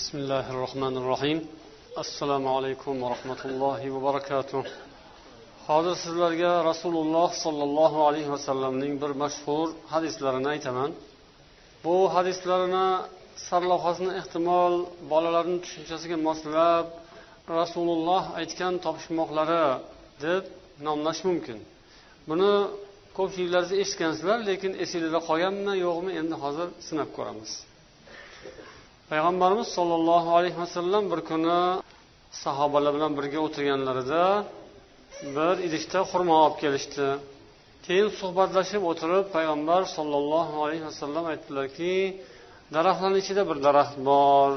بسم الله الرحمن الرحيم السلام عليكم ورحمة الله وبركاته hozir sizlarga rasululloh sollallohu alayhi vasallamning bir mashhur hadislarini aytaman bu hadislarini sarlavhasini ehtimol bolalarni tushunchasiga moslab rasululloh aytgan topishmoqlari deb nomlash mumkin buni ko'pchiliklaringiz eshitgansizlar lekin esinglarda qolganmi yo'qmi endi hozir sinab ko'ramiz Payg'ambarimiz sollallohu alayhi vasallam bir kuni sahobalar bilan birga o'tirganlarida bir idishda xurmo olib kelishdi. Keyin suhbatlashib o'tirib payg'ambar sollallohu alayhi vasallam aytdilarki daraxtlarni ichida bir daraxt bor.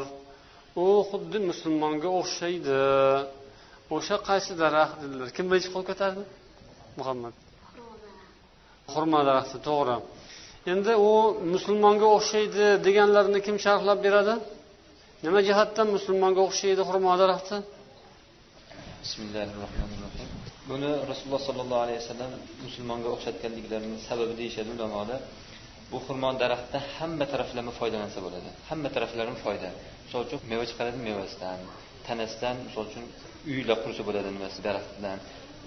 U xuddi musulmonga o'xshaydi. O'sha qaysi daraxt dedilar. Kim birinchi qo'l ko'tardi? Muhammad. Xurmo daraxti to'g'ri. Endi u musulmonga o'xshaydi deganlarini kim sharhlab beradi? Nima jihatdan musulmonga o'xshaydi xurmo daraxti? Bismillahi rohmanir rohim buni rasululloh sollallohu alayhi vasallam musulmonga o'xshatganliklarining sababi deyishadi ulamolar bu xurmo daraxtidan hamma taraflama foydalansa bo'ladi. Hamma taraflarim foyda. Misol uchun meva chiqaradi mevasidan tanasidan misol uchun uylar qursa bo'ladi nimasi daraxtdan.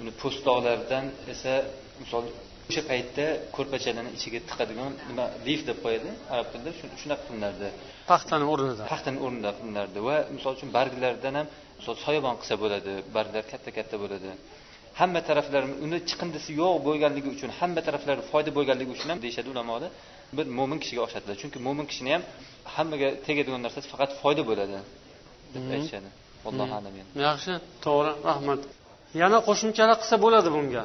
Uni po'stloqlaridan esa misol o'sha paytda ko'rpachalarni ichiga tiqadigan nima lif deb qo'yadi arab tilida shunaqa qilinardi paxtani o'rnida. Paxtani o'rnida qilinardi va misol uchun barglaridan ham misol soyabon qilsa bo'ladi barglar katta katta bo'ladi. Hamma taraflari uni chiqindisi yo'q bo'lganligi uchun hamma taraflari foyda bo'lganligi uchun ham deyishadi ulamolar. Bir mo'min kishiga o'xshatadi chunki mo'min kishini ham hammaga tegadigan narsasi faqat foyda bo'ladi deb aytishadi. Allohu alam. Yaxshi. To'g'ri. Rahmat. Yana qo'shimchalar qilsa bo'ladi bunga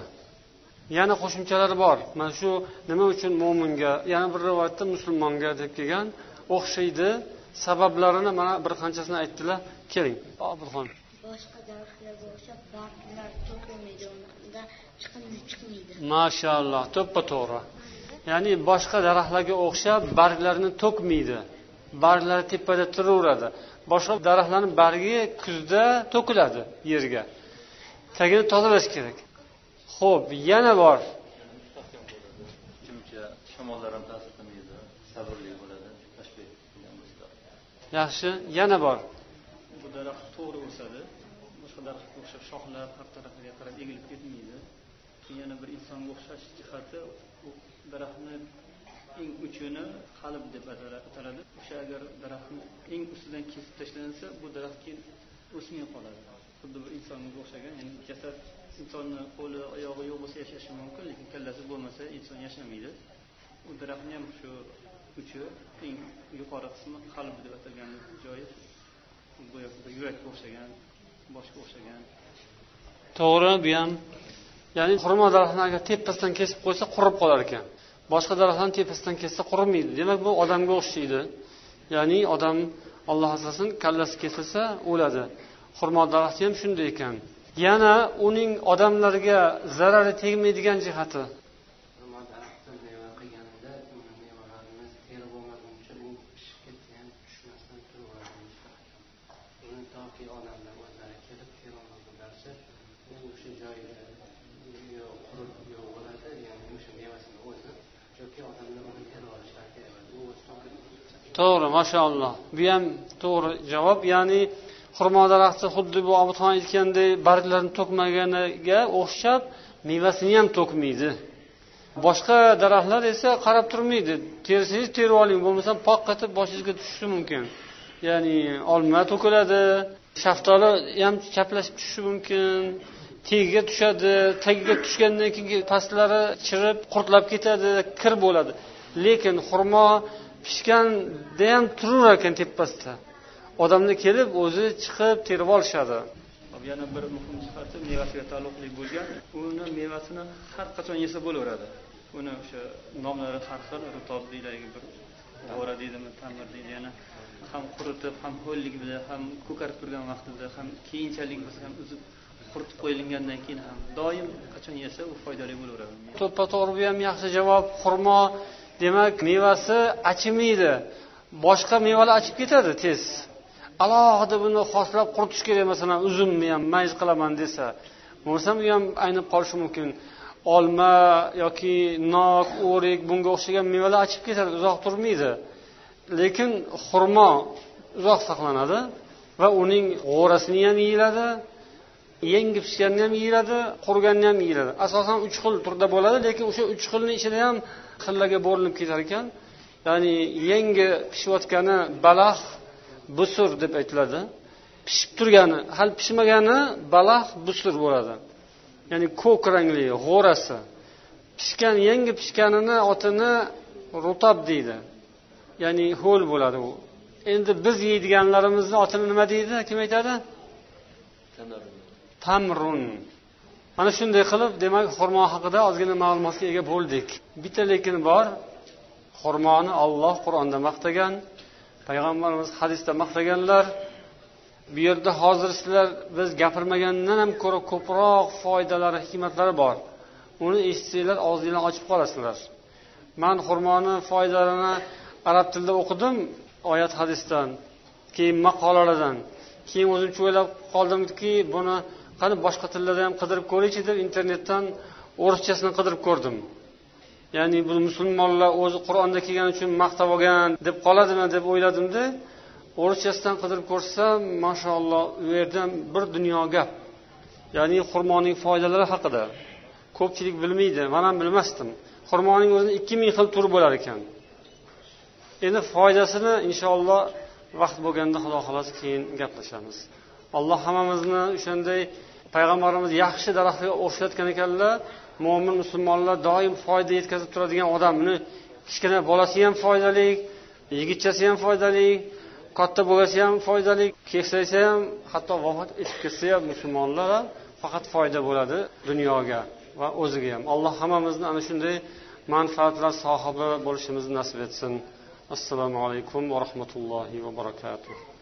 yana qo'shimchalar bor. Mana shu nima uchun mo'minga yana bir rivoyatda musulmonga deb kelgan o'xshaydi sabablarini mana bir qanchasini aytdilar. Keling. Obidxon boshqa daraxtlarga o'xshab barglar to'kilmaydi unda chiqindi chiqmaydi. Mashaalloh to'ppa to'g'ri. Ya'ni boshqa daraxtlarga o'xshab barglarni to'kmaydi. Barglari tepada turaveradi. Boshqa daraxtlarni bargi kuzda to'kiladi yerga. Tagini tozalash kerak ho'p yana bor. Shamollar ham ta'sir qilmaydi sabrli bo'ladi yaxshi yana bor. Bu daraxt to'g'ri o'sadi boshqa daraxtga o'xshab shoxlar har tarafiga qarab egilib ketmaydi. Yana bir insonga o'xshash jihati u daraxtni eng uchini qalb deb ataladi o'sha agar daraxtni eng ustidan kesib tashlansa bu daraxt keyin o'smay qoladi. Xuddi bir insonga o'xshagan ya'ni jasad insonni qo'li oyog'i yo'q bo'lsa yashashi mumkin lekin kallasi bo'lmasa inson yashamaydi. U daraxtni ham shu uchi eng yuqori qismi qalb deb atalgan joyi. Yurakka o'xshagan boshga o'xshagan. To'g'ri bu ham ya'ni xurmo daraxtini agar tepasidan kesib qo'ysa qurib qolar ekan. Boshqa daraxtlarni tepasidan kessa qurimaydi demak bu odamga o'xshaydi. Ya'ni odam olloh asrasin kallasi kesilsa o'ladi. Xurmo daraxti ham shunday ekan. Yana uning odamlarga zarari tegmaydigan jihati. To'g'ri mashaalloh bu ham to'g'ri javob ya'ni xurmo daraxti xuddi bu obidxon aytganday barglarini to'kmaganiga o'xshab mevasini ham to'kmaydi. Boshqa daraxtlar esa qarab turmaydi. Tersangiz terib oling bo'lmasam poq qilib boshingizga tushishi mumkin. Ya'ni olma to'kiladi shaftoli ham chaplashib tushishi mumkin tagiga tushadi tagiga tushgandan keyin pastlari chirib qurtlab ketadi kir bo'ladi. Lekin xurmo pishganda ham turaverar ekan tepasida. Odamlar kelib o'zi chiqib terib olishadi. Yana bir muhim jihati mevasiga taalluqli bo'lgan uni mevasini har qachon yesa bo'laveradi. Uni o'sha nomlari har xil rutob deyiladi bir g'o'ra deydimi tamir deydi yana ham quritib ham ho'llik bilan ham ko'karib turgan vaqtida ham keyinchalik bo'lsa ham uzib quritib qo'yilgandan keyin ham doim qachon yesa u foydali bo'laveradi. To'ppa to'g'ri bu ham yaxshi javob xurmo. Demak mevasi achimaydi boshqa mevalar achib ketadi tez alohida buni xoslab quritish kerak masalan uzumni ham mayz qilaman desa bo'lmasam u ham aynib qolishi mumkin. Olma yoki nok o'rik bunga o'xshagan mevalar achib ketadi uzoq turmaydi. Lekin xurmo uzoq saqlanadi va uning g'o'rasini ham yeyiladi yangi pishganini ham yeyiladi quriganini ham yeyiladi. Asosan uch xil turda bo'ladi lekin o'sha uch xilni ichida ham xillarga bo'linib ketar ekan. Ya'ni yangi pishayotgani balax busur deb aytiladi. Pishib turgani hali pishmagani balax busur bo'ladi. Ya'ni ko'k rangli g'o'rasi. Pishgan yangi pishganini otini rutab deydi. Ya'ni ho'l bo'ladi u. Endi biz yeydiganlarimizni otini nima deydi? Kim aytadi? Tamrun. Mana shunday qilib demak xurmo haqida ozgina ma'lumotga ega bo'ldik. Bitta lekin bor xurmoni olloh qur'onda maqtagan. Payg'ambarimiz hadisda maqtaganlar bu yerda hozir sizlar biz gapirmagandan ham ko'ra ko'proq foydalari hikmatlari bor. Uni eshitsanglar og'zinglarni ochib qolasizlar man xurmoni foydalarini arab tilida o'qidim oyat hadisdan keyin maqolalardan keyin o'zim o'ylab qoldimki buni qani boshqa tillarda ham qidirib ko'raychi deb internetdan o'rischasini qidirib ko'rdim. Ya'ni bu musulmonlar o'zi qur'onda kelgani uchun maqtab olgan deb qoladimi deb o'yladimda o'rischasidan qidirib ko'rsam mashaalloh u yerda bir dunyo gap. Ya'ni xurmoning foydalari haqida. Ko'pchilik bilmaydi man ham bilmasdim. Xurmoning o'zini ikki ming xil turi bo'lar ekan. Endi foydasini inshaalloh vaqt bo'lganda xudo xohlasa keyin gaplashamiz. Alloh hammamizni o'shanday payg'ambarimiz yaxshi daraxtga o'xshatgan ekanlar mo'min musulmonlar doim foyda yetkazib turadigan odam. Uni kichkina bolasi ham foydali yigitchasi ham foydali katta bo'lgasi ham foydali keksaysa ham hatto vafot etib ketsa ham musulmonlar faqat foyda bo'ladi dunyoga va o'ziga ham. Alloh hammamizni ana shunday manfaatlar sohibi bo'lishimizni nasib etsin. Assalomu alaykum va rahmatullohi va barakatuh.